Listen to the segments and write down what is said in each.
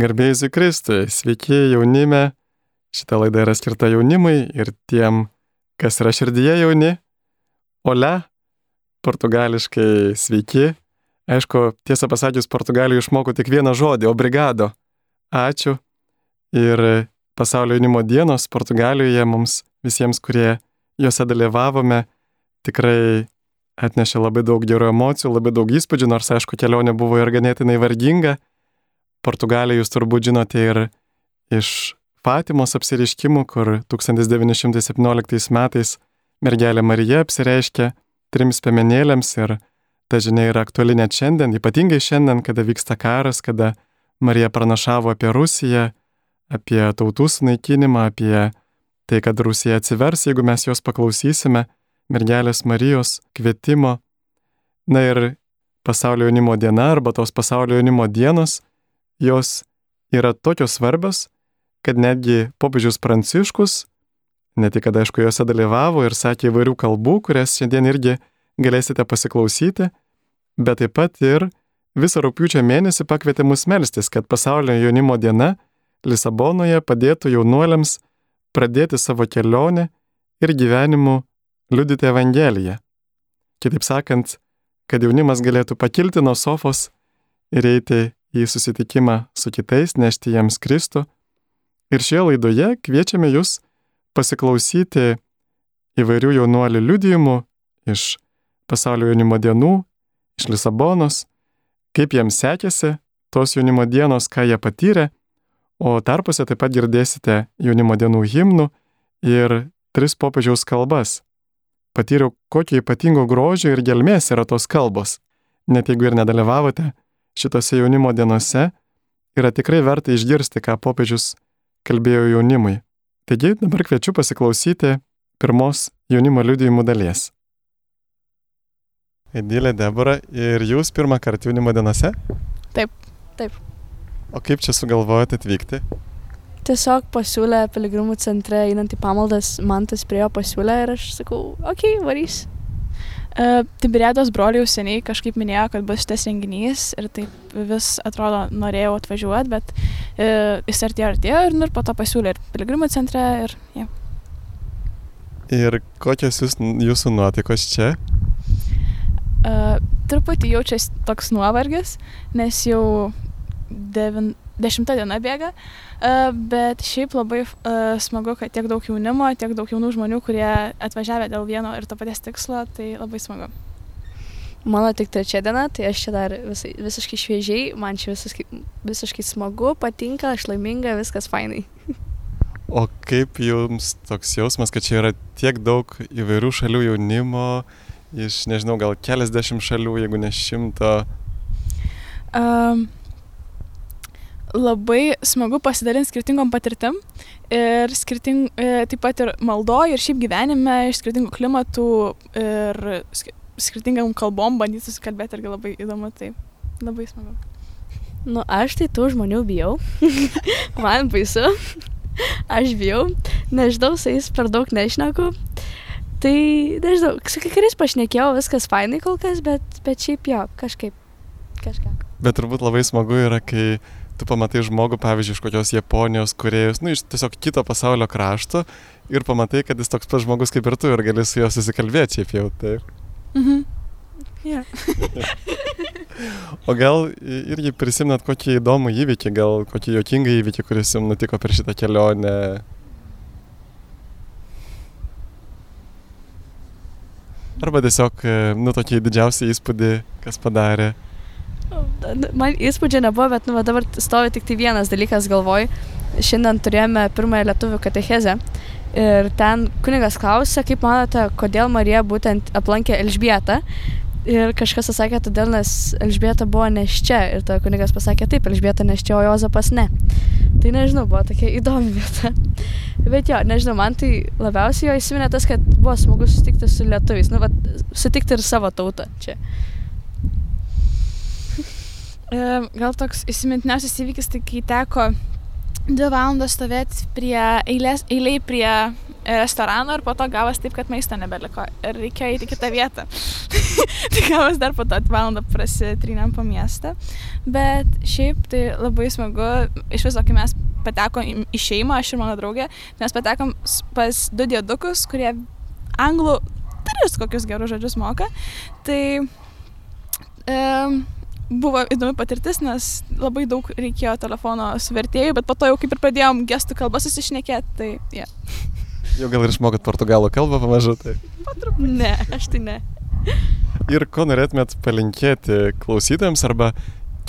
Garbėjai Kristui, sveiki jaunime. Šitą laidą yra skirta jaunimui ir tiem, kas yra širdyje jauni. Ole, portugališkai sveiki. Aišku, tiesą pasakius, Portugalijoje išmokau tik vieną žodį - obrigado. Ačiū. Ir pasaulio jaunimo dienos Portugalijoje mums visiems, kurie juose dalyvavome, tikrai atnešė labai daug gerų emocijų, labai daug įspūdžių, nors aišku, kelionė buvo ir ganėtinai varginga Portugaliją jūs turbūt žinote ir iš Fatimos apsiriškimų, kur 1917 metais mergelė Marija apsireiškė trims piemenėlėms ir ta žinia yra aktuali net šiandien, ypatingai šiandien, kada vyksta karas, kada Marija pranašavo apie Rusiją, apie tautų sunaikinimą, apie tai, kad Rusija atsivers, jeigu mes jos paklausysime, mergelės Marijos kvietimo. Na ir pasaulio jaunimo diena arba tos pasaulio jaunimo dienos jos yra tokios svarbios, kad netgi popiežius Pranciškus, ne tik kad aišku juose dalyvavo ir sakė įvairių kalbų, kurias šiandien irgi galėsite pasiklausyti, bet taip pat ir visą rūpiučio mėnesį pakvietė mus melstis, kad pasaulio jaunimo diena Lisabonoje padėtų jaunuoliams pradėti savo kelionę ir gyvenimu liudyti Evangeliją. Kitaip sakant, kad jaunimas galėtų pakilti nuo sofos ir eiti į susitikimą su kitais, nešti jiems Kristų. Ir šioje laidoje kviečiame jūs pasiklausyti įvairių jaunuolių liudijimų iš pasaulio jaunimo dienų, iš Lisabonos, kaip jiems sekėsi tos jaunimo dienos, ką jie patyrė, o tarpuose taip pat girdėsite jaunimo dienų himnų ir tris popiežiaus kalbas. Patyriau, kokio ypatingo grožio ir gelmės yra tos kalbos. Net jeigu ir nedalyvavote šitose jaunimo dienose yra tikrai verta išgirsti, ką popiežius kalbėjo jaunimui. Taigi dabar kviečiu pasiklausyti pirmos jaunimo liudijimų dalies. Edilė Debora, ir jūs pirmą kartą jaunimo dienose? Taip, taip. O kaip čia sugalvojate atvykti? Tiesiog pasiūlė piligrimų centre einant į pamaldas, man tas priejo pasiūlė ir aš sakau, okei, okay, varys. Uh, Tiberiados broliai jau seniai kažkaip minėjo, kad bus šitas renginys ir taip vis atrodo norėjau atvažiuoti, bet uh, jis artėjo artėjo ir, nu, ir po to pasiūlė ir piligrimų centre ir... Ja. Ir kokios jūs, jūsų nuotaikos čia? Uh, truputį jaučiasi toks nuovargis, nes jau devin, dešimta diena bėga. Uh, bet šiaip labai smagu, kad tiek daug jaunimo, tiek daug jaunų žmonių, kurie atvažiavę dėl vieno ir to paties tikslo, tai labai smagu. Mano tik trečia diena, tai aš čia dar vis, visiškai šviežiai, man čia visiškai, visiškai smagu, patinka, aš laiminga, viskas fainai. O kaip jums toks jausmas, kad čia yra tiek daug įvairių šalių jaunimo, iš, nežinau, gal keliasdešimt šalių, jeigu ne šimto? Um, labai smagu pasidalinti skirtingom patirtim ir skirting, e, taip pat ir maldoje, ir šiaip gyvenime, iš skirtingų klimatų ir skirtingam kalbom bandyti susikalbėti irgi labai įdomu, tai labai smagu. Nu, aš tai tų žmonių bijau. Man baisu. Aš bijau. Nežinau, su jais per daug nešneku. Tai, nežinau, su kai kuriais pašnekėjau, viskas fainai kol kas, bet, bet šiaip jo, kažkaip. Kažką. Bet turbūt labai smagu yra, kai tu pamatai žmogų, pavyzdžiui, iš kokios Japonijos, kuriejus, nu, iš tiesiog kito pasaulio krašto ir pamatai, kad jis toks pats žmogus kaip ir tu ir gali su juo susikalbėti šiaip jau, taip. Mhm. Yeah. o gal irgi prisimenat kokį įdomų įvykį, gal kokį jokingą įvykį, kuris jums nutiko per šitą kelionę? Arba tiesiog, nu, tokį didžiausią įspūdį, kas padarė? Man įspūdžio nebuvo, bet nu, dabar stovi tik tai vienas dalykas galvoj. Šiandien turėjome pirmąją lietuvių katechezę ir ten kunigas klausė, kaip manote, kodėl Marija būtent aplankė Elžbietą. Ir kažkas pasakė, todėl nes Elžbieta buvo neščia. Ir tada kunigas pasakė, taip, Elžbieta neščia, o Jozapas ne. Tai nežinau, buvo tokia įdomi vieta. Bet jo, nežinau, man tai labiausiai jo įsiminė tas, kad buvo smagu susitikti su lietuviais. Nu, va, sutikti ir savo tautą čia. Gal toks įsimintiniausias įvykis, tai kai teko dvi valandas stovėti prie eilės, eiliai prie restorano ir po to gavas taip, kad maisto nebeliko ir reikėjo įti kitą vietą. tai gavas dar po to valandą prasitrynėm po miestą. Bet šiaip tai labai smagu, iš viso, kai mes patekom į šeimą, aš ir mano draugė, mes patekom pas du dėdukus, kurie anglų tris kokius gerus žodžius moka. Tai um, buvo įdomi patirtis, nes labai daug reikėjo telefono su vertėju, bet po to jau kaip ir pradėjom gestų kalbą susišnekėti, tai jie. Yeah. Jau gal ir išmokot portugalų kalbą pamažu, tai. Patruputį. Ne, aš tai ne. Ir ko norėtumėt palinkėti klausytojams arba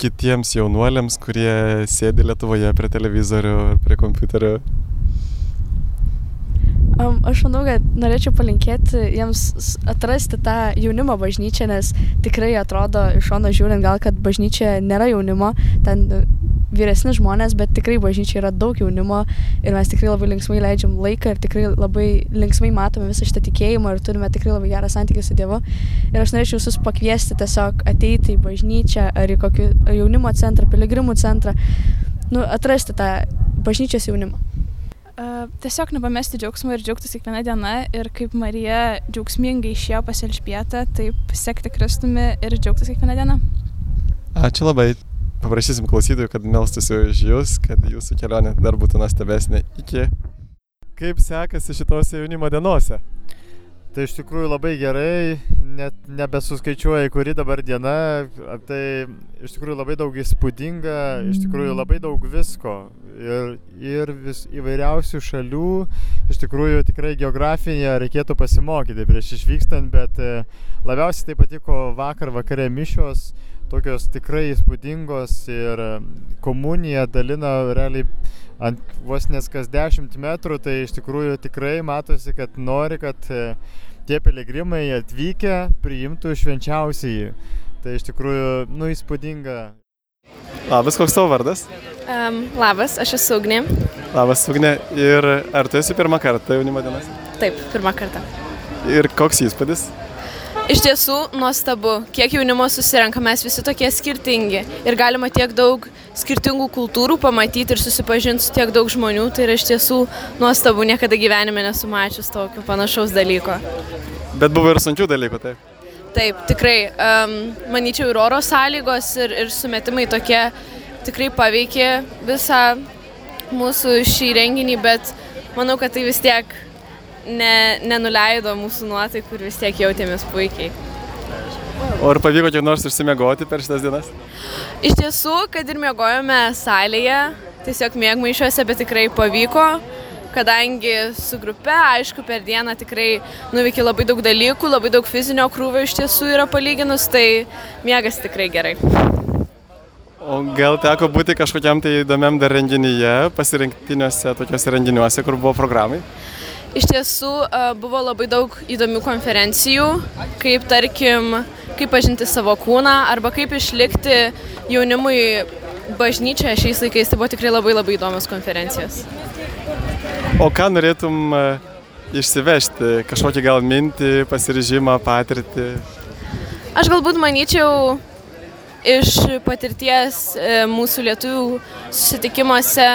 kitiems jaunuoliams, kurie sėdi Lietuvoje prie televizorių ar prie kompiuterio? Aš manau, kad norėčiau palinkėti jiems atrasti tą jaunimo bažnyčią, nes tikrai atrodo iš šono žiūrint gal, kad bažnyčia nėra jaunimo, ten vyresni žmonės, bet tikrai bažnyčia yra daug jaunimo ir mes tikrai labai linksmai leidžiam laiką ir tikrai labai linksmai matome visą šitą tikėjimą ir turime tikrai labai gerą santykį su Dievu. Ir aš norėčiau visus pakviesti tiesiog ateiti į bažnyčią ar į kokį jaunimo centrą, piligrimų centrą, nu, atrasti tą bažnyčios jaunimą. Uh, tiesiog nepamesti džiaugsmo ir džiaugtis kiekvieną dieną ir kaip Marija džiaugsmingai išėjo pas Elžbietą, taip sekti Kristumi ir džiaugtis kiekvieną dieną. Ačiū labai paprašysim klausytojų, kad melstųsi už jūs, kad jūsų kelionė dar būtų nuostabesnė iki. Kaip sekasi šitose jaunimo dienose? Tai iš tikrųjų labai gerai, net nebesuskaičiuoja, kuri dabar diena, tai iš tikrųjų labai daug įspūdinga, iš tikrųjų labai daug visko. Ir, ir vis įvairiausių šalių, iš tikrųjų tikrai geografinėje reikėtų pasimokyti prieš išvykstant, bet e, labiausiai tai patiko vakar vakare mišios, tokios tikrai įspūdingos ir komuniją dalina realiai ant vos nes kas 10 metrų, tai iš tikrųjų tikrai matosi, kad nori, kad e, tie piligrimai atvykę priimtų švenčiausiai. Tai iš tikrųjų, nu, įspūdinga. Labas, koks tavo vardas? Um, labas, aš esu Ugnė. Labas, Ugnė. Ir ar tu esi pirmą kartą jaunimo dienas? Taip, pirmą kartą. Ir koks įspūdis? Iš tiesų nuostabu, kiek jaunimo susirenka, mes visi tokie skirtingi ir galima tiek daug skirtingų kultūrų pamatyti ir susipažinti su tiek daug žmonių, tai yra iš tiesų nuostabu, niekada gyvenime nesu mačius tokio panašaus dalyko. Bet buvo ir sunkių dalykų, taip. Taip, tikrai, um, manyčiau, ir oro sąlygos, ir, ir sumetimai tokie tikrai paveikė visą mūsų šį renginį, bet manau, kad tai vis tiek ne, nenuleido mūsų nuotaikų ir vis tiek jautėmės puikiai. O ar pavyko kiek nors išsimiegoti per šitas dienas? Iš tiesų, kad ir miegojome salėje, tiesiog mėgmaišiuose, bet tikrai pavyko, kadangi su grupe, aišku, per dieną tikrai nuveikė labai daug dalykų, labai daug fizinio krūvio iš tiesų yra palyginus, tai miegas tikrai gerai. O gal teko būti kažkokiam tai įdomiam dar renginyje, pasirinktiniuose tokiuose renginiuose, kur buvo programai? Iš tiesų buvo labai daug įdomių konferencijų, kaip tarkim, kaip pažinti savo kūną arba kaip išlikti jaunimui bažnyčioje šiais laikais. Tai buvo tikrai labai labai įdomios konferencijos. O ką norėtum išsivežti? Kažkokį gal mintį, pasiryžimą, patirtį? Aš galbūt manyčiau iš patirties e, mūsų lietuvių susitikimuose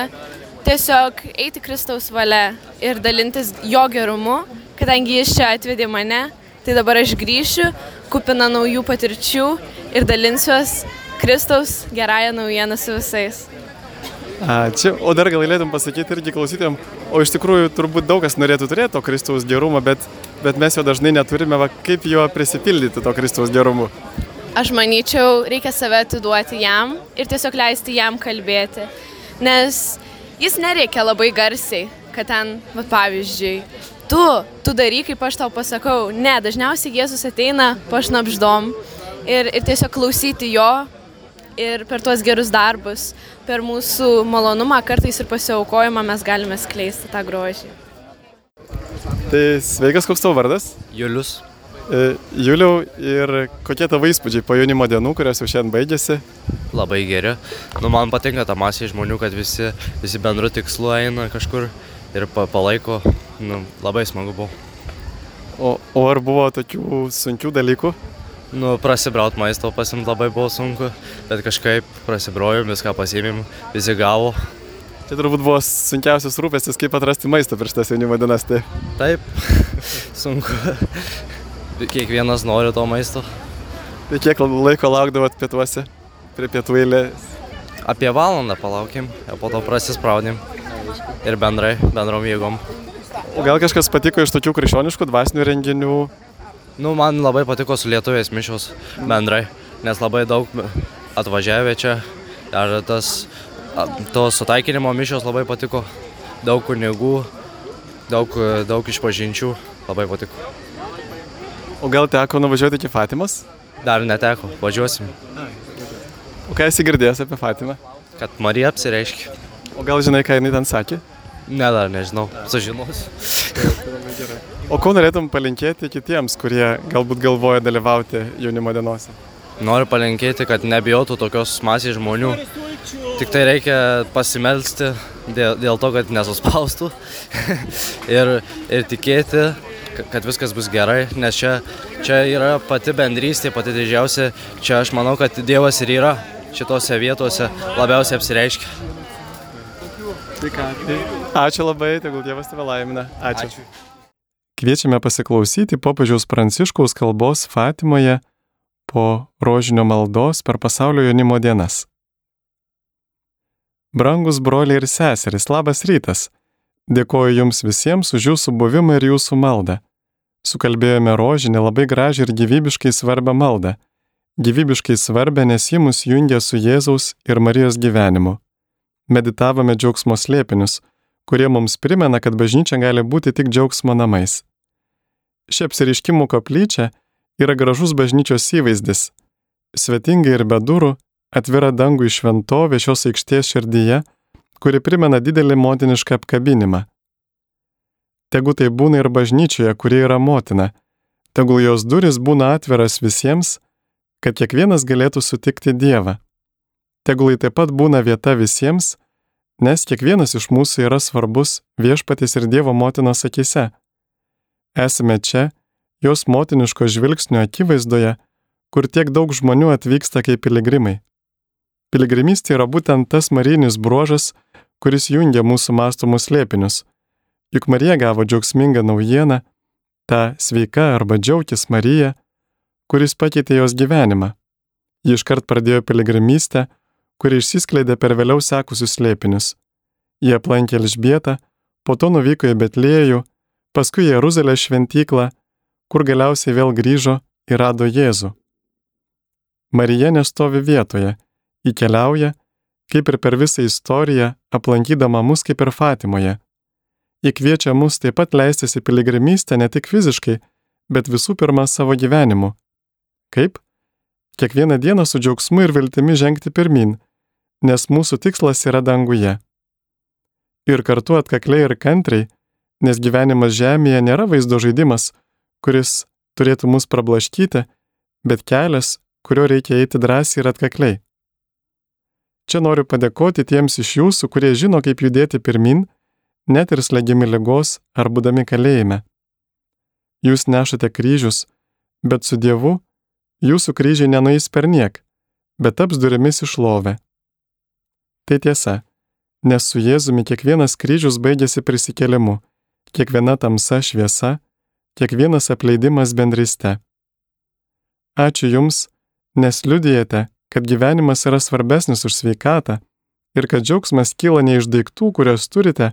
tiesiog eiti Kristaus valia ir dalintis jo gerumu, kadangi jis čia atvedė mane, tai dabar aš grįšiu, kupina naujų patirčių ir dalinsiuos Kristaus gerąją naujieną su visais. Ačiū. O dar gal galėtum pasakyti irgi klausytėm, o iš tikrųjų turbūt daug kas norėtų turėti to Kristaus gerumo, bet, bet mes jo dažnai neturime, va, kaip jo prisipildyti to Kristaus gerumu. Aš manyčiau, reikia save atiduoti jam ir tiesiog leisti jam kalbėti. Nes jis nereikia labai garsiai, kad ten, va, pavyzdžiui, tu, tu daryk, kaip aš tau pasakau. Ne, dažniausiai Jėzus ateina pašnapždom ir, ir tiesiog klausyti jo ir per tuos gerus darbus, per mūsų malonumą, kartais ir pasiaukojimą mes galime skleisti tą grožį. Tai sveikas, koks tavo vardas? Julius. E, Juliau, ir kokie tavo įspūdžiai po jaunimo dienų, kurios jau šiandien baigėsi? Labai geri. Nu, man patinka ta masė žmonių, kad visi, visi bendru tikslu eina kažkur ir pa, palaiko. Nu, labai smagu buvo. O, o ar buvo tokių sunkių dalykų? Nu, prasibraut maisto pasimt labai buvo sunku, bet kažkaip prasibrojom, viską pasimėm, visi gavo. Čia turbūt buvo sunkiausias rūpestis, kaip atrasti maistą prieš tas jaunimo dienas. Tai Taip, sunku. Kiekvienas nori to maisto. Tai kiek laiko laukdavot pietuose prie pietų eilės? Apie valandą palaukim, o po to prasispraudėm. Ir bendrai, bendrom jėgom. O gal kažkas patiko iš tokių krikščioniškų dvasinių renginių? Nu, man labai patiko su lietuvės mišios bendrai, nes labai daug atvažiavę čia. Ar tas, to sutaikinimo mišios labai patiko. Daug kunigų, daug, daug išpažinčių, labai patiko. O gal teko nuvažiuoti iki Fatimas? Dar neteko, važiuosim, O ką esi girdėjęs apie Fatimą? kad Marija apsireiškia. O gal žinai, ką jinai ten sakė? Ne, dar nežinau, sužinosiu. O ko norėtum palinkėti kitiems, kurie galbūt galvoja dalyvauti jaunimo dienose? Noriu palinkėti, kad nebijotų tokios masės žmonių. Tik tai reikia pasimelsti dėl, dėl to, kad nesuspaustų ir, ir tikėti, ka- kad viskas bus gerai, nes čia, čia yra pati bendrystė, pati didžiausia. Čia aš manau, kad Dievas ir yra šitose vietose labiausiai apsireiškia. Tai? Tai ačiū labai, tegul Dievas tave laimina. Ačiū. Ačiū. Kviečiame pasiklausyti popiežiaus Pranciškaus kalbos Fatimoje po rožinio maldos per pasaulio jaunimo dienas. Brangus broliai ir seserys, labas rytas. Dėkoju Jums visiems už Jūsų buvimą ir Jūsų maldą. Sukalbėjome rožinį labai gražią ir gyvybiškai svarbią maldą. Gyvybiškai svarbią, nes ji mus jungia su Jėzaus ir Marijos gyvenimu meditavome džiaugsmo slėpinius, kurie mums primena, kad bažnyčia gali būti tik džiaugsmo namais. Ši apsiriškimų koplyčia yra gražus bažnyčios įvaizdis. Svetingai ir be durų, atvira dangų į šventovę šios aikštės širdyje, kuri primena didelį motinišką apkabinimą. Tegu tai būna ir bažnyčioje, kuri yra motina, tegul jos duris būna atviras visiems, kad kiekvienas galėtų sutikti Dievą. Tegul tai taip pat būna vieta visiems, nes kiekvienas iš mūsų yra svarbus viešpatis ir Dievo motinos akise. Esame čia, jos motiniško žvilgsnio akivaizdoje, kur tiek daug žmonių atvyksta kaip piligrimai. Piligrimystė yra būtent tas marinis bruožas, kuris jungia mūsų mąstomus slėpinius. Juk Marija gavo džiaugsmingą naujieną, tą sveika arba džiaugtis Marija, kuris pakeitė jos gyvenimą. Ji iškart pradėjo piligrimystę, kuri išsiskleidė per vėliau sekusius slėpinius. Jie aplankė Elžbietą, po to nuvyko į Betlėjų, paskui Jeruzalės šventyklą, kur galiausiai vėl grįžo ir rado Jėzų. Marija nestovi vietoje, įkeliauja, kaip ir per visą istoriją, aplankydama mus kaip ir Fatimoje. Ji kviečia mus taip pat leistis į piligrimystę ne tik fiziškai, bet visų pirma savo gyvenimu. Kaip? Kiekvieną dieną su džiaugsmu ir viltimi žengti pirmin, nes mūsų tikslas yra danguje. Ir kartu atkakliai ir kantriai, nes gyvenimas žemėje nėra vaizdo žaidimas, kuris turėtų mus prablaškyti, bet kelias, kurio reikia eiti drąsiai ir atkakliai. Čia noriu padėkoti tiems iš jūsų, kurie žino, kaip judėti pirmin, net ir slėgiami lygos ar būdami kalėjime. Jūs nešate kryžius, bet su Dievu jūsų kryžiai nenueis per niek, bet taps durimis išlovę. Tai tiesa, nes su Jėzumi kiekvienas kryžius baigėsi prisikėlimu, kiekviena tamsa šviesa, kiekvienas apleidimas bendryste. Ačiū Jums, nes liudijate, kad gyvenimas yra svarbesnis už sveikatą ir kad džiaugsmas kyla ne iš daiktų, kuriuos turite,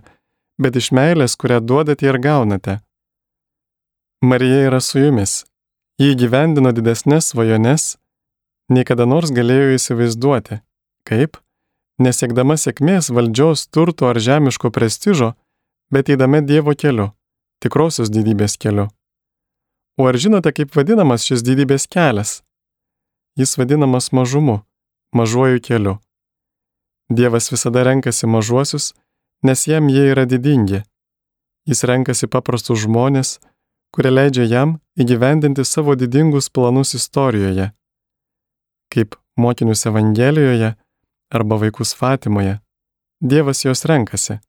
bet iš meilės, kurią duodate ir gaunate. Marija yra su Jumis. Jį gyvendino didesnės svajones, nei kada nors galėjo įsivaizduoti. Kaip? Nesiekdama sėkmės, valdžios, turto ar žemiško prestižo, bet eidama Dievo keliu, tikrosios didybės keliu. O ar žinote, kaip vadinamas šis didybės kelias? Jis vadinamas mažumu, mažuoju keliu. Dievas visada renkasi mažuosius, nes jam jie yra didingi. Jis renkasi paprastus žmonės, kurie leidžia jam įgyvendinti savo didingus planus istorijoje. Kaip mokinius Evangelijoje arba vaikus Fatimoje, Dievas juos renkasi.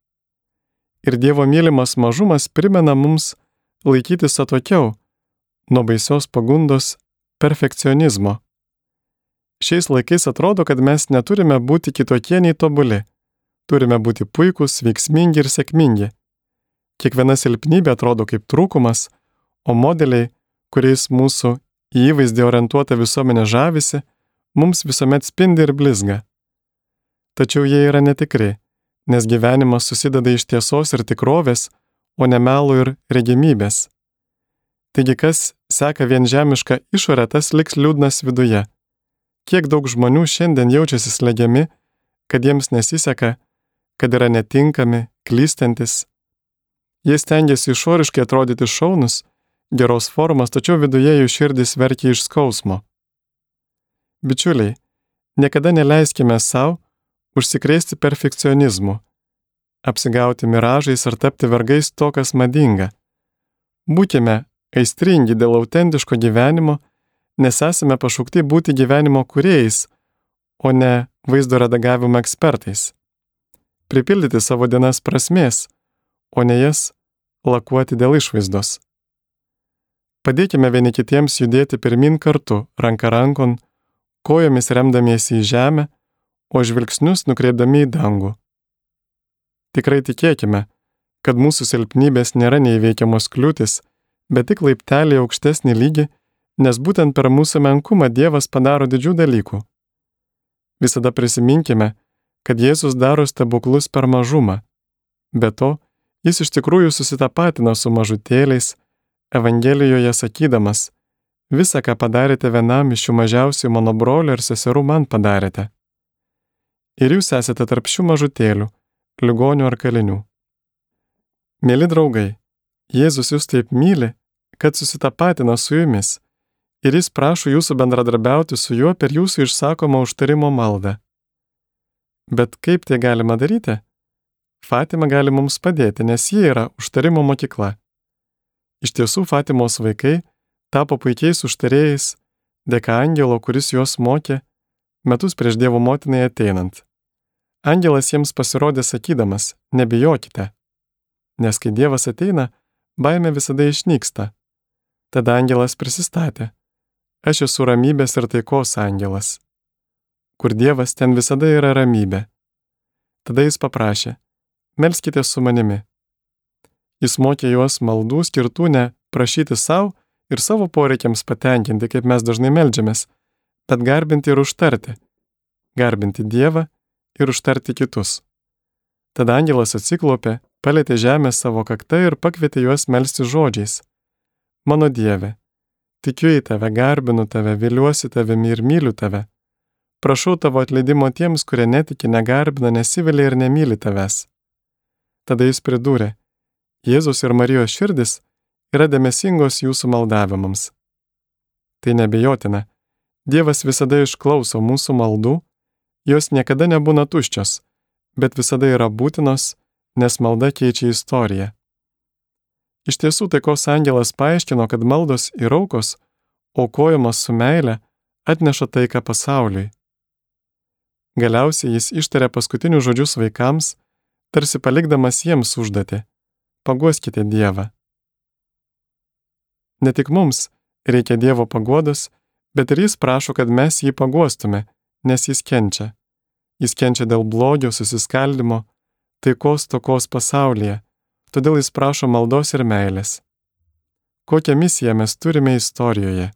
Ir Dievo mylimas mažumas primena mums laikytis atokiau nuo baisios pagundos perfekcionizmo. Šiais laikais atrodo, kad mes neturime būti kitokie nei tobuli, turime būti puikūs, veiksmingi ir sėkmingi. Kiekviena silpnybė atrodo kaip trūkumas, o modeliai, kuriais mūsų į įvaizdį orientuota visuomenė žavisi, mums visuomet spindi ir blizga. Tačiau jie yra netikri, nes gyvenimas susideda iš tiesos ir tikrovės, o ne melo ir regimybės. Taigi kas seka vien žemišką išorę, tas liks liūdnas viduje. Kiek daug žmonių šiandien jaučiasi slegiami, kad jiems nesiseka, kad yra netinkami, klystantis. Jie stengiasi išoriškai atrodyti šaunus, geros formos, tačiau viduje jų širdis verkia iš skausmo. Bičiuliai, niekada neleiskime savo užsikrėsti perfekcionizmu, apsigauti miražais ar tapti vergais to, kas madinga. Būkime aistringi dėl autentiško gyvenimo, nes esame pašaukti būti gyvenimo kuriejais, o ne vaizdo redagavimo ekspertais. Pripildyti savo dienas prasmės, o ne jas lakuoti dėl išvaizdos. Padėkime vieni kitiems judėti pirmin kartu, ranka rankon, kojomis remdamiesi į žemę, o žvilgsnius nukreipdami į dangų. Tikrai tikėkime, kad mūsų silpnybės nėra neįveikiamos kliūtis, bet tik laiptelį aukštesnį lygį, nes būtent per mūsų menkumą Dievas padaro didžių dalykų. Visada prisiminkime, kad Jėzus daro stebuklus per mažumą. Be to, jis iš tikrųjų susitapatina su mažutėliais, Evangelijoje sakydamas, visą, ką padarėte vienam iš šių mažiausių mano brolių ir seserų, man padarėte. Ir jūs esate tarp šių mažutėlių, ligonių ar kalinių. Mėly draugai, Jėzus jūs taip myli, kad susitapatina su jumis ir jis prašo jūsų bendradarbiauti su juo per jūsų išsakomą užtarimo maldą. Bet kaip tai galima daryti? Fatima gali mums padėti, nes ji yra užtarimo mokykla. Iš tiesų Fatimos vaikai tapo puikiais užtarėjais dėka angelo, kuris juos mokė metus prieš Dievo motinai ateinant. Angelas jiems pasirodė sakydamas, nebijokite, nes kai Dievas ateina, baime visada išnyksta. Tada angelas prisistatė, aš esu ramybės ir taikos angelas. Kur Dievas, ten visada yra ramybė. Tada jis paprašė, melskite su manimi. Jis mokė juos maldų skirtų ne prašyti savo ir savo poreikiams patenkinti, kaip mes dažnai melžiamės, bet garbinti ir užtarti. Garbinti Dievą ir užtarti kitus. Tada angelas atsiklopė, palėtė žemę savo kaktą ir pakvietė juos melsti žodžiais. Mano Dieve, tikiu į tave, garbinu tave, viliuosi tavimi ir myliu tave. Prašau tavo atleidimo tiems, kurie netiki, negarbina, nesivilia ir nemyli tavęs. Tada jis pridūrė, Jėzus ir Marijos širdis yra dėmesingos jūsų maldavimams. Tai nebejotina. Dievas visada išklauso mūsų maldų, jos niekada nebūna tuščios, bet visada yra būtinos, nes malda keičia istoriją. Iš tiesų taikos angelas paaiškino, kad maldos ir aukos, aukojamos su meile, atneša taiką pasauliui. Galiausiai jis ištarė paskutinius žodžius vaikams, tarsi palikdamas jiems užduotį paguoskite Dievą. Ne tik mums reikia Dievo paguodos, bet ir Jis prašo, kad mes jį paguostume, nes Jis kenčia. Jis kenčia dėl blogio, susiskaldimo, taikos tokos pasaulyje, todėl Jis prašo maldos ir meilės. Kokią misiją mes turime istorijoje?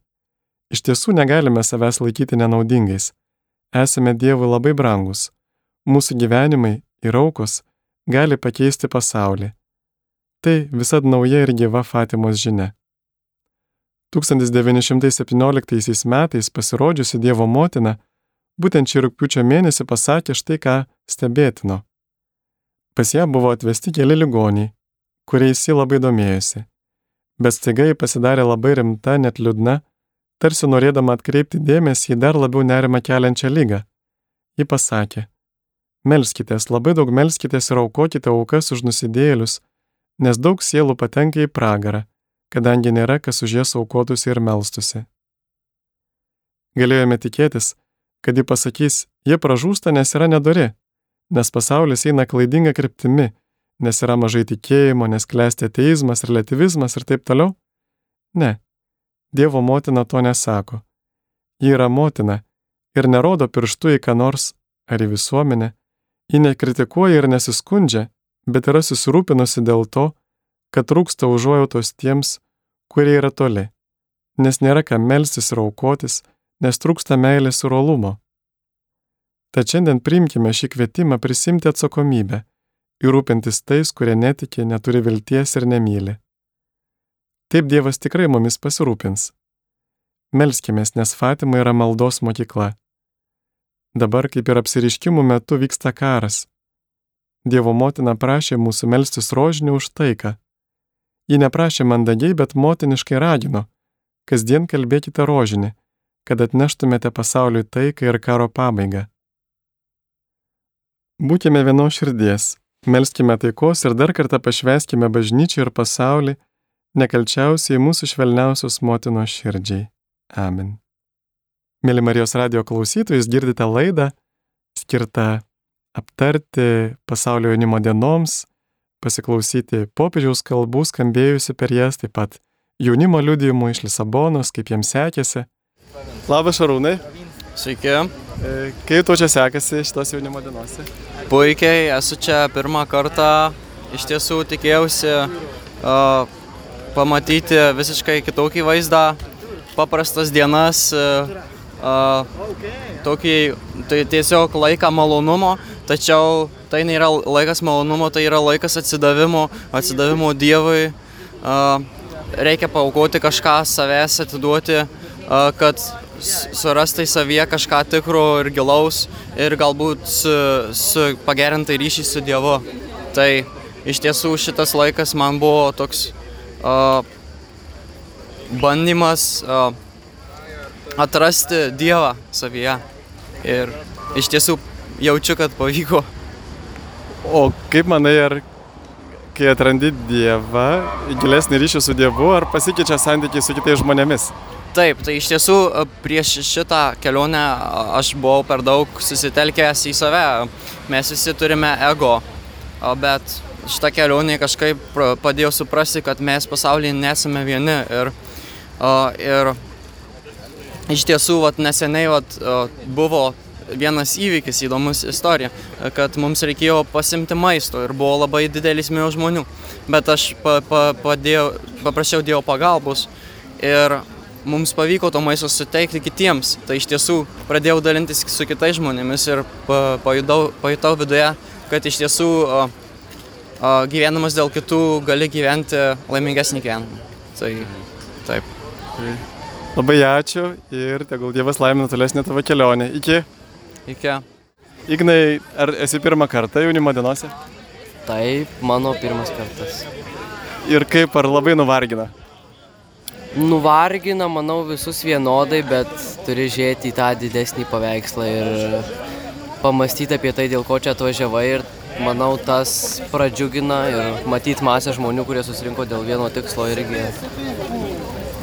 Iš tiesų negalime savęs laikyti nenaudingais. Esame Dievui labai brangus. Mūsų gyvenimai ir aukos gali pakeisti pasaulį. Tai visad nauja ir gyva Fatimos žinia. 1917 metais pasirodžiusi Dievo motina būtent šį rūpiučio mėnesį pasakė štai ką stebėtino. Pas ją buvo atvesti keli ligoniai, kuriais ji labai domėjosi. Bet staiga ji pasidarė labai rimta, net liūdna, tarsi norėdama atkreipti dėmesį į dar labiau nerimą keliančią lygą. Ji pasakė, melskitės, labai daug melskitės ir aukokite aukas už nusidėlius, nes daug sielų patenka į pragarą, kadangi nėra kas už jas aukotųsi ir melstusi. Galėjome tikėtis, kad ji pasakys, jie pražūsta, nes yra nedori, nes pasaulis eina klaidinga kryptimi, nes yra mažai tikėjimo, nes klesti ateizmas, relativizmas ir taip toliau? Ne, Dievo motina to nesako. Ji yra motina ir nerodo pirštų į ką nors ar į visuomenę, Ji nekritikuoja ir nesiskundžia, bet yra susirūpinusi dėl to, kad trūksta užuojautos tiems, kurie yra toli, nes nėra ką melstis ir aukotis, nes trūksta meilės ir olumo. Tad šiandien priimkime šį kvietimą prisimti atsakomybę ir rūpintis tais, kurie netiki, neturi vilties ir nemyli. Taip Dievas tikrai mumis pasirūpins. Melskime, nes Fatima yra maldos mokykla. Dabar, kaip ir apsiriškimų metu, vyksta karas. Dievo motina prašė mūsų melstis rožinių už taiką. Ji neprašė mandagiai, bet motiniškai ragino, kasdien kalbėkite rožinį, kad atneštumėte pasauliui taiką ir karo pabaigą. Būkime vienos širdies, melskime taikos ir dar kartą pašveskime bažnyčią ir pasaulį, nekalčiausiai mūsų švelniausios motinos širdžiai. Amen. Mėly Marijos radio klausytojus, girdite laidą skirtą aptarti pasaulio jaunimo dienoms, pasiklausyti popiežiaus kalbų skambėjusi per jas, taip pat jaunimo liudijimų iš Lisabonos, kaip jiems sekėsi. Labas Šarūnai. Sveiki. E, kaip tau čia sekasi šitos jaunimo dienose? Puikiai, esu čia pirmą kartą. Iš tiesų tikėjausi uh, pamatyti visiškai kitokį vaizdą, paprastas dienas, uh, tokį tai tiesiog laiką malonumo, tačiau tai nėra laikas malonumo, tai yra laikas atsidavimo, atsidavimo Dievui. Reikia paukoti kažką, savęs atiduoti, kad surastai savyje kažką tikro ir gilaus ir galbūt su, su pagerintai ryšį su Dievu. Tai iš tiesų šitas laikas man buvo toks uh, bandymas uh, atrasti Dievą savyje. Ir iš tiesų jaučiu, kad pavyko. O kaip manai, ar kai atrandi Dievą, gilesnį ryšį su Dievu, ar pasikeičia santykiai su kitais žmonėmis? Taip, tai iš tiesų prieš šitą kelionę aš buvau per daug susitelkęs į save. Mes visi turime ego, bet šitą kelionę kažkaip padėjo suprasti, kad mes pasaulyje nesame vieni. Ir, ir iš tiesų vat, neseniai vat, buvo vienas įvykis, įdomus istorija, kad mums reikėjo pasimti maisto ir buvo labai didelis mėjo žmonių. Bet aš pa, pa, padėjau, paprašiau Dievo pagalbos ir mums pavyko to maisto suteikti kitiems. Tai iš tiesų pradėjau dalintis su kitais žmonėmis ir pa, pajutau, pajutau viduje, kad iš tiesų o, o, gyvenamas dėl kitų gali gyventi laimingesnį gyvenimą. Tai taip. Tai Labai ačiū ir tegul Dievas laimina tolesnę tavo kelionę. Iki. Iki. Ignai, ar esi pirmą kartą jaunimo dienose? Taip, mano pirmas kartas. Ir kaip, ar labai nuvargina? Nuvargina, manau, visus vienodai, bet turi žiūrėti į tą didesnį paveikslą ir pamastyti apie tai, dėl ko čia atvažiavai ir manau, tas pradžiugina ir matyti masę žmonių, kurie susirinko dėl vieno tikslo irgi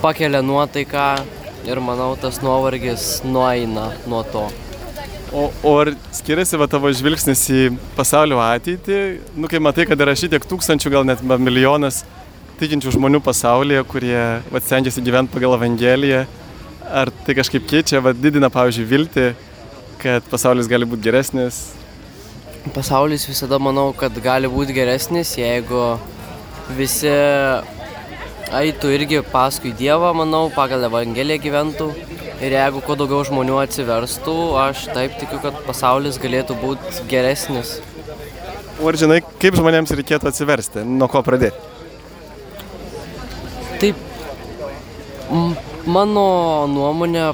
pakelia nuotaiką ir manau tas nuovargis nueina nuo to. O, o ar skiriasi va tavo žvilgsnis į pasaulio ateitį, nu kai matai, kad yra šitiek tūkstančių, gal net milijonas tikinčių žmonių pasaulyje, kurie va, stengiasi gyventi pagal Evangeliją, ar tai kažkaip keičia, va, didina, pavyzdžiui, viltį, kad pasaulis gali būti geresnis? Pasaulis visada manau, kad gali būti geresnis, jeigu visi eitų irgi paskui Dievą, manau, pagal Evangeliją gyventų. Ir jeigu kuo daugiau žmonių atsiverstų, aš taip tikiu, kad pasaulis galėtų būti geresnis. O ar žinai, kaip žmonėms reikėtų atsiversti? Nuo ko pradėti? Taip, mano nuomonė,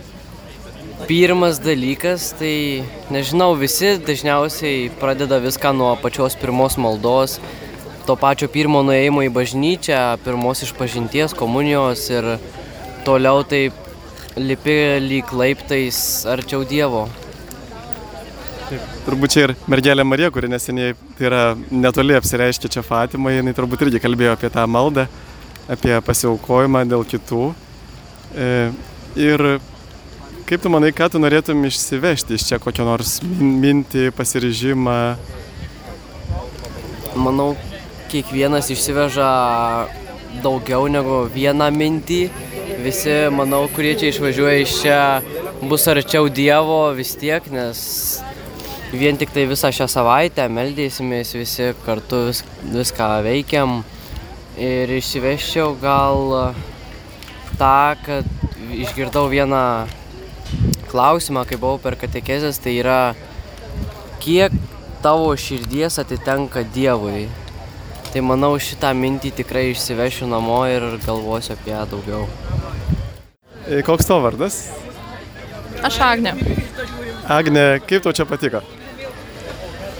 pirmas dalykas, tai nežinau, visi dažniausiai pradeda viską nuo pačios pirmos maldos, to pačio pirmo nuėjimo į bažnyčią, pirmos išpažinties, komunijos ir toliau taip lipi lyg laiptais arčiau Dievo. Taip, turbūt čia ir mergelė Marija, kuri neseniai, tai yra netoli apsireiškia čia Fatima, jinai turbūt irgi kalbėjo apie tą maldą, apie pasiaukojimą dėl kitų. E, ir kaip tu manai, ką tu norėtum išsivežti iš čia kokią nors mintį, pasiryžimą? Manau, kiekvienas išsiveža daugiau negu vieną mintį. Visi, manau, kurie čia išvažiuoja iš čia, bus arčiau Dievo vis tiek, nes vien tik tai visą šią savaitę meldėsimės visi kartu vis, viską veikiam ir išsiveščiau gal tą, kad išgirdau vieną klausimą, kai buvau per katekezės, tai yra, kiek tavo širdies atitenka Dievui. Tai manau šitą mintį tikrai išsivešiu namo ir galvosiu apie ją daugiau. E, Koks tavo vardas? Aš Agnė. Agne, kaip tau čia patiko?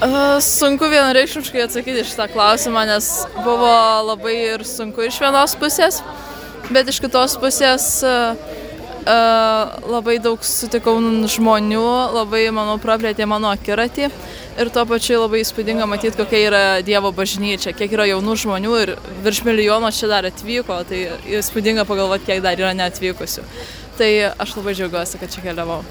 Uh, sunku vienareikšmiškai atsakyti šitą klausimą, nes buvo labai ir sunku iš vienos pusės, bet iš kitos pusės uh, labai daug sutikau žmonių, labai, manau, praplėtė mano akiratį ir tuo pačiu labai įspūdinga matyti, kokia yra Dievo bažnyčia, kiek yra jaunų žmonių ir virš milijono čia dar atvyko, tai įspūdinga pagalvoti, kiek dar yra neatvykusių. Tai aš labai džiaugiuosi, kad čia keliavau.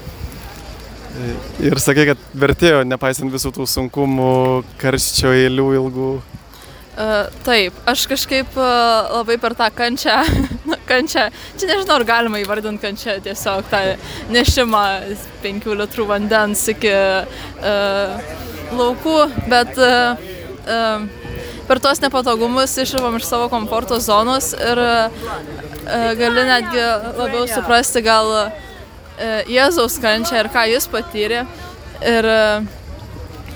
Ir sakai, kad vertėjo, nepaisant visų tų sunkumų, karščio eilių ilgų. Uh, taip, aš kažkaip uh, labai per tą kančią, kančią, čia nežinau, ar galima įvardinti kančią, tiesiog tą nešimą 5 litrų vandens iki uh, laukų, bet uh, uh, per tuos nepatogumus išlipom iš savo komforto zonos ir gali netgi labiau suprasti gal Jėzaus kančią ir ką jis patyrė. Ir uh,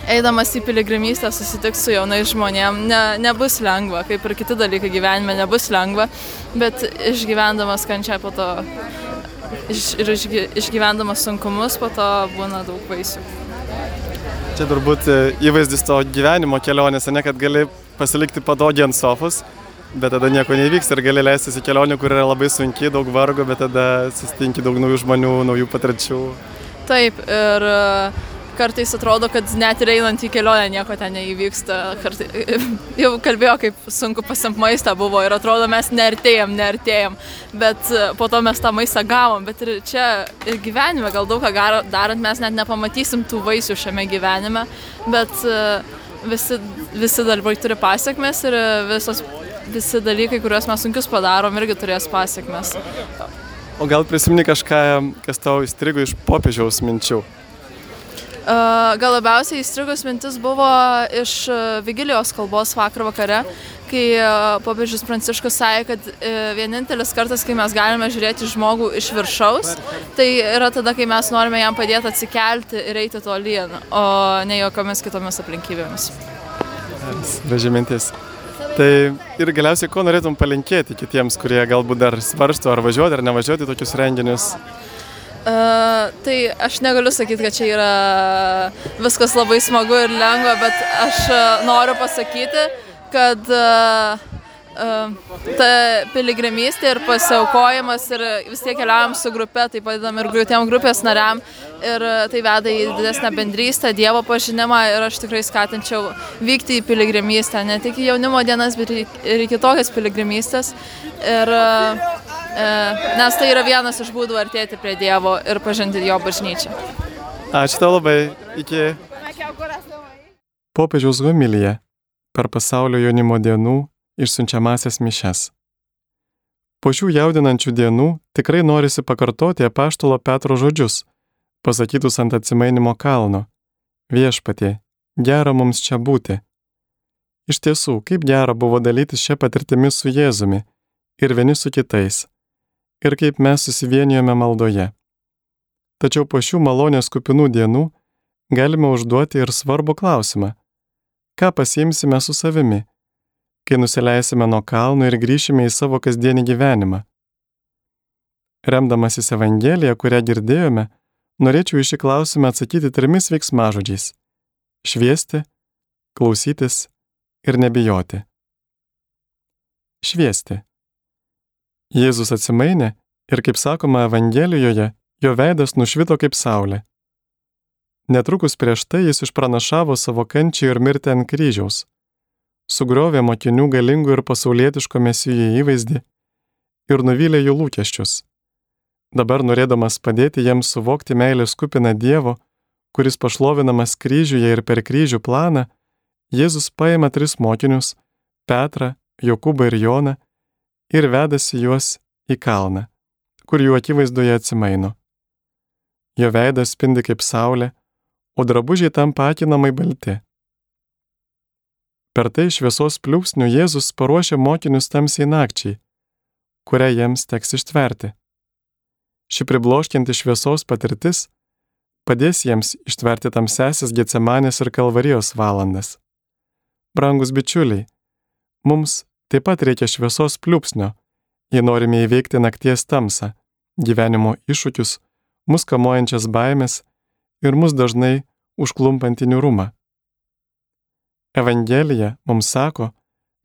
eidamas į piligrimystę susitikti su jaunais žmonėm ne, nebus lengva, kaip ir kiti dalykai gyvenime nebus lengva, bet išgyvendamas kančią po to iš, ir išgy, išgyvendamas sunkumus po to būna daug vaisių. Čia turbūt e, įvaizdis to gyvenimo kelionėse, ne kad gali pasilikti padogį ant sofos, bet tada nieko nevyks ir gali leistis į kelionę, kur yra labai sunki, daug vargo, bet tada susitinki daug naujų žmonių, naujų patirčių. Taip, ir uh, kartais atrodo, kad net ir einant į kelionę nieko ten neįvyksta. Kartai, jau kalbėjo, kaip sunku pasimti maistą buvo ir atrodo, mes neartėjom, neartėjom. Bet e, po to mes tą maistą gavom. Bet ir čia ir gyvenime gal daug ką darant mes net nepamatysim tų vaisių šiame gyvenime. Bet e, visi, visi darbai turi pasiekmes ir visos, visi dalykai, kuriuos mes sunkius padarom, irgi turės pasiekmes. O gal prisimni kažką, kas tau įstrigo iš popiežiaus minčių? Gal labiausiai įstrigus mintis buvo iš Vigilijos kalbos vakar vakare, kai popiežius Pranciškus sakė, kad vienintelis kartas, kai mes galime žiūrėti žmogų iš viršaus, tai yra tada, kai mes norime jam padėti atsikelti ir eiti to lyn, o ne jokiamis kitomis aplinkybėmis. Graži mintis. Tai ir galiausiai, ko norėtum palinkėti kitiems, kurie galbūt dar svarsto ar važiuoti ar nevažiuoti tokius renginius? Uh, tai aš negaliu sakyti, kad čia yra viskas labai smagu ir lengva, bet aš uh, noriu pasakyti, kad uh, ta piligrimystė ir pasiaukojimas ir vis tiek keliaujam su grupe, tai padedam ir tiem grupės nariam ir tai veda į didesnę bendrystę, Dievo pažinimą ir aš tikrai skatinčiau vykti į piligrimystę, ne tik į jaunimo dienas, bet ir į kitokias piligrimystės. Ir, uh, nes tai yra vienas iš būdų artėti prie Dievo ir pažinti jo bažnyčią. Ačiū tau labai. Iki. Popiežiaus homilyje per pasaulio jaunimo dienų išsiunčiamasias mišes. Po šių jaudinančių dienų tikrai norisi pakartoti apaštalo Petro žodžius, pasakytus ant atsimainimo kalno. Viešpatie, gera mums čia būti. Iš tiesų, kaip gera buvo dalytis šią patirtimį su Jėzumi ir vieni su kitais ir kaip mes susivienijome maldoje. Tačiau po šių malonės kupinų dienų galime užduoti ir svarbų klausimą. Ką pasiimsime su savimi, kai nusileisime nuo kalno ir grįšime į savo kasdienį gyvenimą? Remdamasis Evangeliją, kurią girdėjome, norėčiau iš šį klausimą atsakyti trimis veiksmažodžiais - šviesti, klausytis ir nebijoti. Šviesti. Jėzus atsimainė ir, kaip sakoma Evangelijoje, jo veidas nušvito kaip saulė. Netrukus prieš tai jis išpranašavo savo kančią ir mirtį ant kryžiaus, sugriovė mokinių galingų ir pasaulietiško mesijų įvaizdį ir nuvylė jų lūkesčius. Dabar norėdamas padėti jiems suvokti meilės kupiną Dievo, kuris pašlovinamas kryžiuje ir per kryžių planą, Jėzus paima tris mokinius - Petrą, Jokūbą ir Joną ir vedasi juos į kalną, kur jų akivaizdoje atsimaino. Jo veidas spindi kaip saulė, o drabužiai tampa akinamai balti. Per tai šviesos pliūpsnių Jėzus paruošia mokinius tamsiai nakčiai, kurią jiems teks ištverti. Ši pribloškinti šviesos patirtis padės jiems ištverti tamsesis Getsemanės ir Kalvarijos valandas. Brangus bičiuliai, mums taip pat reikia šviesos pliūpsnio, jei norime įveikti nakties tamsą, gyvenimo iššūkius, mus kamuojančias baimės ir mus dažnai užklumpantį niurumą. Evangelija mums sako,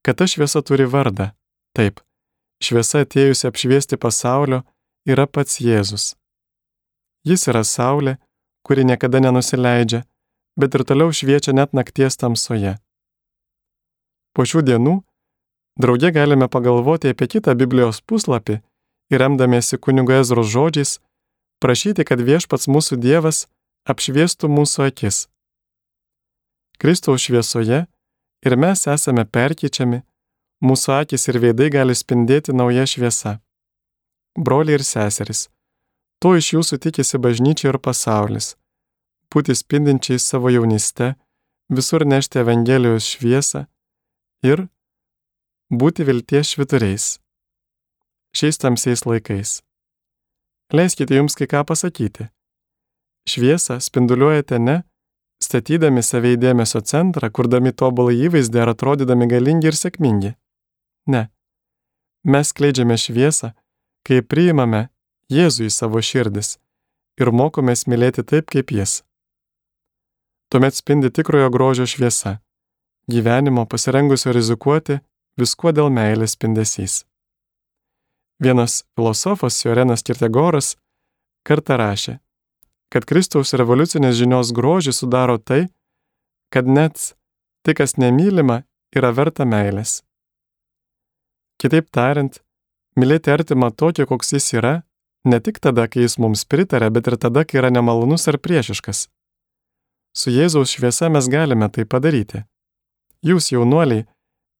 kad ta šviesa turi vardą. Taip, šviesa atėjusi apšviesti pasaulio yra pats Jėzus. Jis yra saulė, kuri niekada nenusileidžia, bet ir toliau šviečia net nakties tamsoje. Po šių dienų drauge galime pagalvoti apie kitą Biblijos puslapį ir remdamiesi kunigo Ezros žodžiais, prašyti, kad viešpats mūsų Dievas apšviestų mūsų akis. Kristaus šviesoje ir mes esame perkyčiami, mūsų akis ir veidai gali spindėti nauja šviesa. Broliai ir seserys, to iš jūsų tikisi bažnyčia ir pasaulis - būti spindinčiais savo jaunyste, visur nešti Evangelijos šviesą ir būti vilties švituriais. Šiais tamsiais laikais. Leiskite jums kai ką pasakyti. Šviesą spinduliuojate ne, statydami save į dėmesio centrą, kurdami tobulą įvaizdį ar atrodydami galingi ir sėkmingi. Ne. Mes skleidžiame šviesą, kai priimame Jėzų į savo širdis ir mokomės mylėti taip, kaip Jis. Tuomet spindi tikrojo grožio šviesa - gyvenimo pasirengusio rizikuoti viskuo dėl meilės spindesys. Vienas filosofas Jorenas Kirtegoras kartą rašė, kad Kristaus revoliucinės žinios grožį sudaro tai, kad net tai, kas nemylima, yra verta meilės. Kitaip tariant, mylėti artimą tokį, koks jis yra, ne tik tada, kai jis mums pritarė, bet ir tada, kai yra nemalonus ar priešiškas. Su Jėzaus šviesa mes galime tai padaryti. Jūs, jaunuoliai,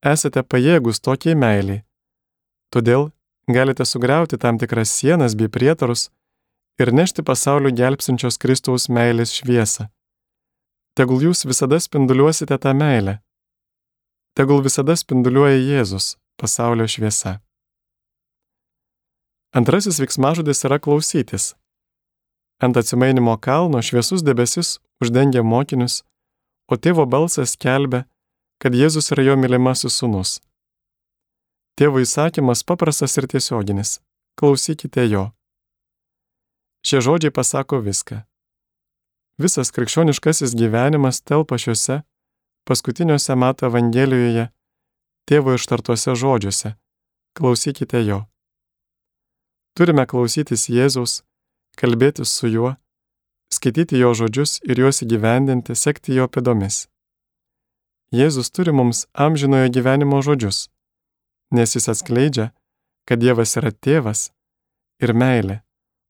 esate pajėgus tokiai meiliai. Todėl galite sugriauti tam tikras sienas bei prietarus, ir nešti pasauliu gelbsinčios Kristaus meilės šviesą. Tegul jūs visada spinduliuosite tą meilę. Tegul visada spinduliuoja Jėzus, pasaulio šviesa. Antrasis veiksmažodis yra klausytis. Ant atsimainimo kalno šviesus debesis uždengia mokinius, o tėvo balsas kelbė, kad Jėzus yra jo mylimasis sunus. Tėvo įsakymas paprastas ir tiesioginis - klausykite jo. Šie žodžiai pasako viską. Visas krikščioniškasis gyvenimas telpa šiuose paskutiniuose mato Evangelijoje tėvo ištartuose žodžiuose. Klausykite jo. Turime klausytis Jėzaus, kalbėtis su juo, skaityti jo žodžius ir juos įgyvendinti, sekti jo pėdomis. Jėzus turi mums amžinojo gyvenimo žodžius, nes jis atskleidžia, kad Dievas yra tėvas ir meilė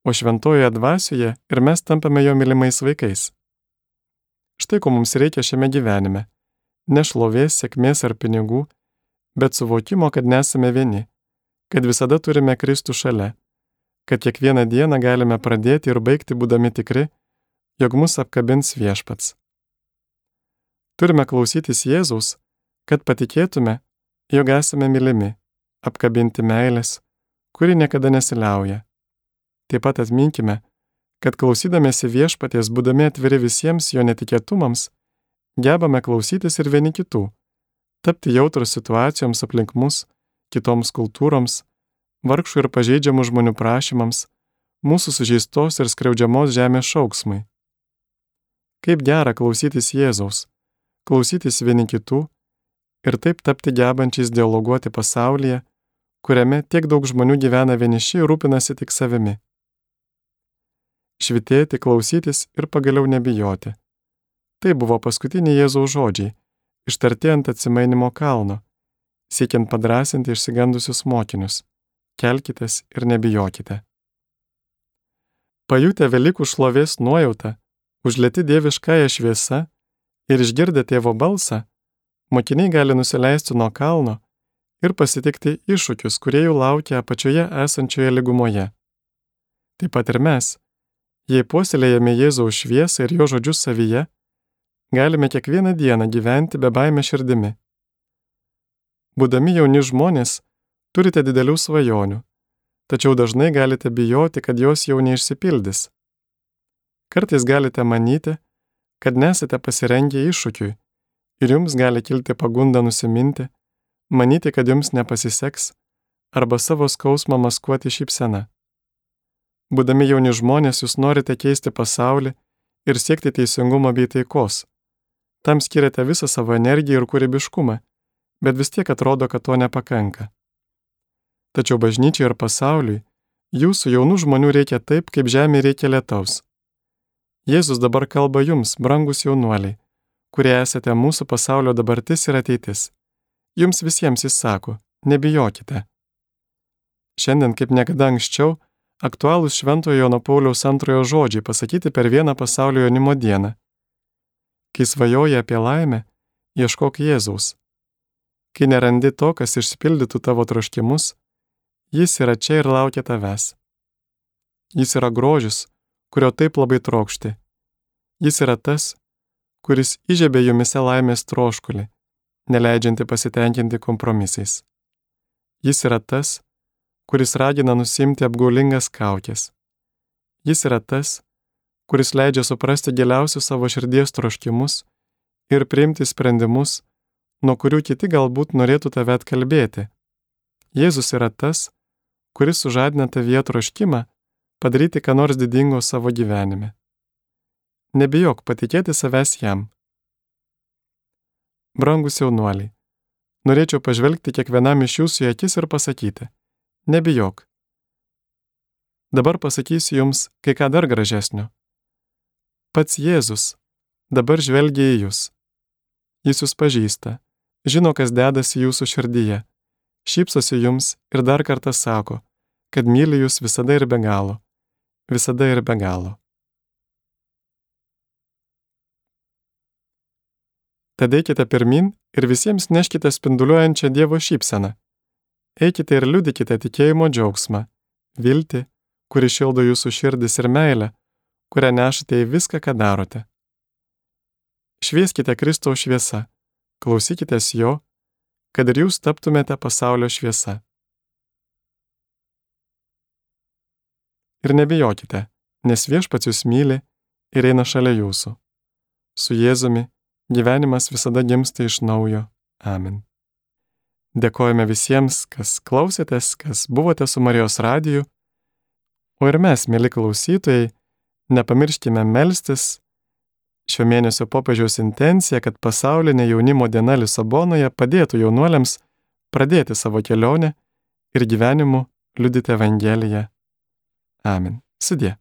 o šventojoje dvasioje ir mes tampame jo mylimais vaikais. Štai ko mums reikia šiame gyvenime - ne šlovės, sėkmės ar pinigų, bet suvokimo, kad nesame vieni, kad visada turime Kristų šalia, kad kiekvieną dieną galime pradėti ir baigti būdami tikri, jog mus apkabins viešpats. Turime klausytis Jėzaus, kad patikėtume, jog esame mylimi, apkabinti meilės, kuri niekada nesiliauja Taip pat atminkime, kad klausydamėsi viešpaties, būdami atviri visiems jo netikėtumams, gebame klausytis ir vieni kitų, tapti jautrus situacijoms aplink mus, kitoms kultūroms, vargšų ir pažeidžiamų žmonių prašymams, mūsų sužeistos ir skriaudžiamos žemės šauksmai. Kaip gera klausytis Jėzaus, klausytis vieni kitų ir taip tapti gebančiais dialoguoti pasaulyje, kuriame tiek daug žmonių gyvena vieniši ir rūpinasi tik savimi švitėti, klausytis ir pagaliau nebijoti. Tai buvo paskutiniai Jėzaus žodžiai, ištarti ant atsimainimo kalno, siekiant padrasinti išsigandusius mokinius - kelkitės ir nebijokite. Pajutę Velykų šlovės nuojautą, užlėti dieviškąją šviesą ir išgirdę tėvo balsą, mokiniai gali nusileisti nuo kalno ir pasitikti iššūkius, kurie jų laukia apačioje esančioje lygumoje. Taip pat ir mes, Jei puoselėjame Jėzaus šviesą ir jo žodžius savyje, galime kiekvieną dieną gyventi be baime širdimi. Būdami jauni žmonės, turite didelių svajonių, tačiau dažnai galite bijoti, kad jos jau neišsipildys. Kartais galite manyti, kad nesate pasirengę iššūkiui ir jums gali kilti pagunda nusiminti, manyti, kad jums nepasiseks arba savo skausmą maskuoti šypseną. Būdami jauni žmonės, jūs norite keisti pasaulį ir siekti teisingumo bei taikos. Tam skiriate visą savo energiją ir kūrybiškumą, bet vis tiek atrodo, kad to nepakanka. Tačiau bažnyčiai ir pasauliui jūsų jaunų žmonių reikia taip, kaip žemė reikia lietaus. Jėzus dabar kalba jums, brangus jaunuoliai, kurie esate mūsų pasaulio dabartis ir ateitis. Jums visiems jis sako, nebijokite. Šiandien kaip niekada anksčiau aktualūs Šventojo Jono Pauliaus antrojo žodžiai pasakyti per vieną pasaulio jaunimo dieną. Kai svajoji apie laimę, ieškok Jėzaus. Kai nerandi to, kas išsipildytų tavo troškimus, jis yra čia ir laukia tavęs. Jis yra grožis, kurio taip labai trokšti. Jis yra tas, kuris įžiebė jumise laimės troškulį, neleidžianti pasitenkinti kompromisais. Jis yra tas, kuris ragina nusimti apgaulingas kaukės. Jis yra tas, kuris leidžia suprasti giliausius savo širdies troškimus ir priimti sprendimus, nuo kurių kiti galbūt norėtų tave atkalbėti. Jėzus yra tas, kuris sužadina tavyje troškimą padaryti ką nors didingo savo gyvenime. Nebijok patikėti savęs jam. Brangus jaunuoliai, norėčiau pažvelgti kiekvienam iš jūsų į akis ir pasakyti - nebijok. Dabar pasakysiu jums kai ką dar gražesnio. Pats Jėzus dabar žvelgia į jūs. Jis jūs pažįsta, žino, kas dedasi jūsų širdyje, šypsosi jums ir dar kartą sako, kad myli jūs visada ir be galo, visada ir be galo. Tad eikite pirmin ir visiems neškite spinduliuojančią Dievo šypseną. Eikite ir liudykite tikėjimo džiaugsmą, viltį, kuri šildo jūsų širdis ir meilę, kurią nešate į viską, ką darote. Švieskite Kristaus šviesa, klausykitės Jo, kad ir jūs taptumėte pasaulio šviesa. Ir nebijokite, nes viešpats jūs myli ir eina šalia jūsų. Su Jėzumi gyvenimas visada gimsta iš naujo. Amen. Dėkojame visiems, kas klausėtės, kas buvote su Marijos radiju. O ir mes, mėly klausytojai, nepamirškime melstis šio mėnesio popiežiaus intencija, kad pasaulinė jaunimo diena Lisabonoje padėtų jaunuoliams pradėti savo kelionę ir gyvenimu liudyti Evangeliją. Amen. Sudė.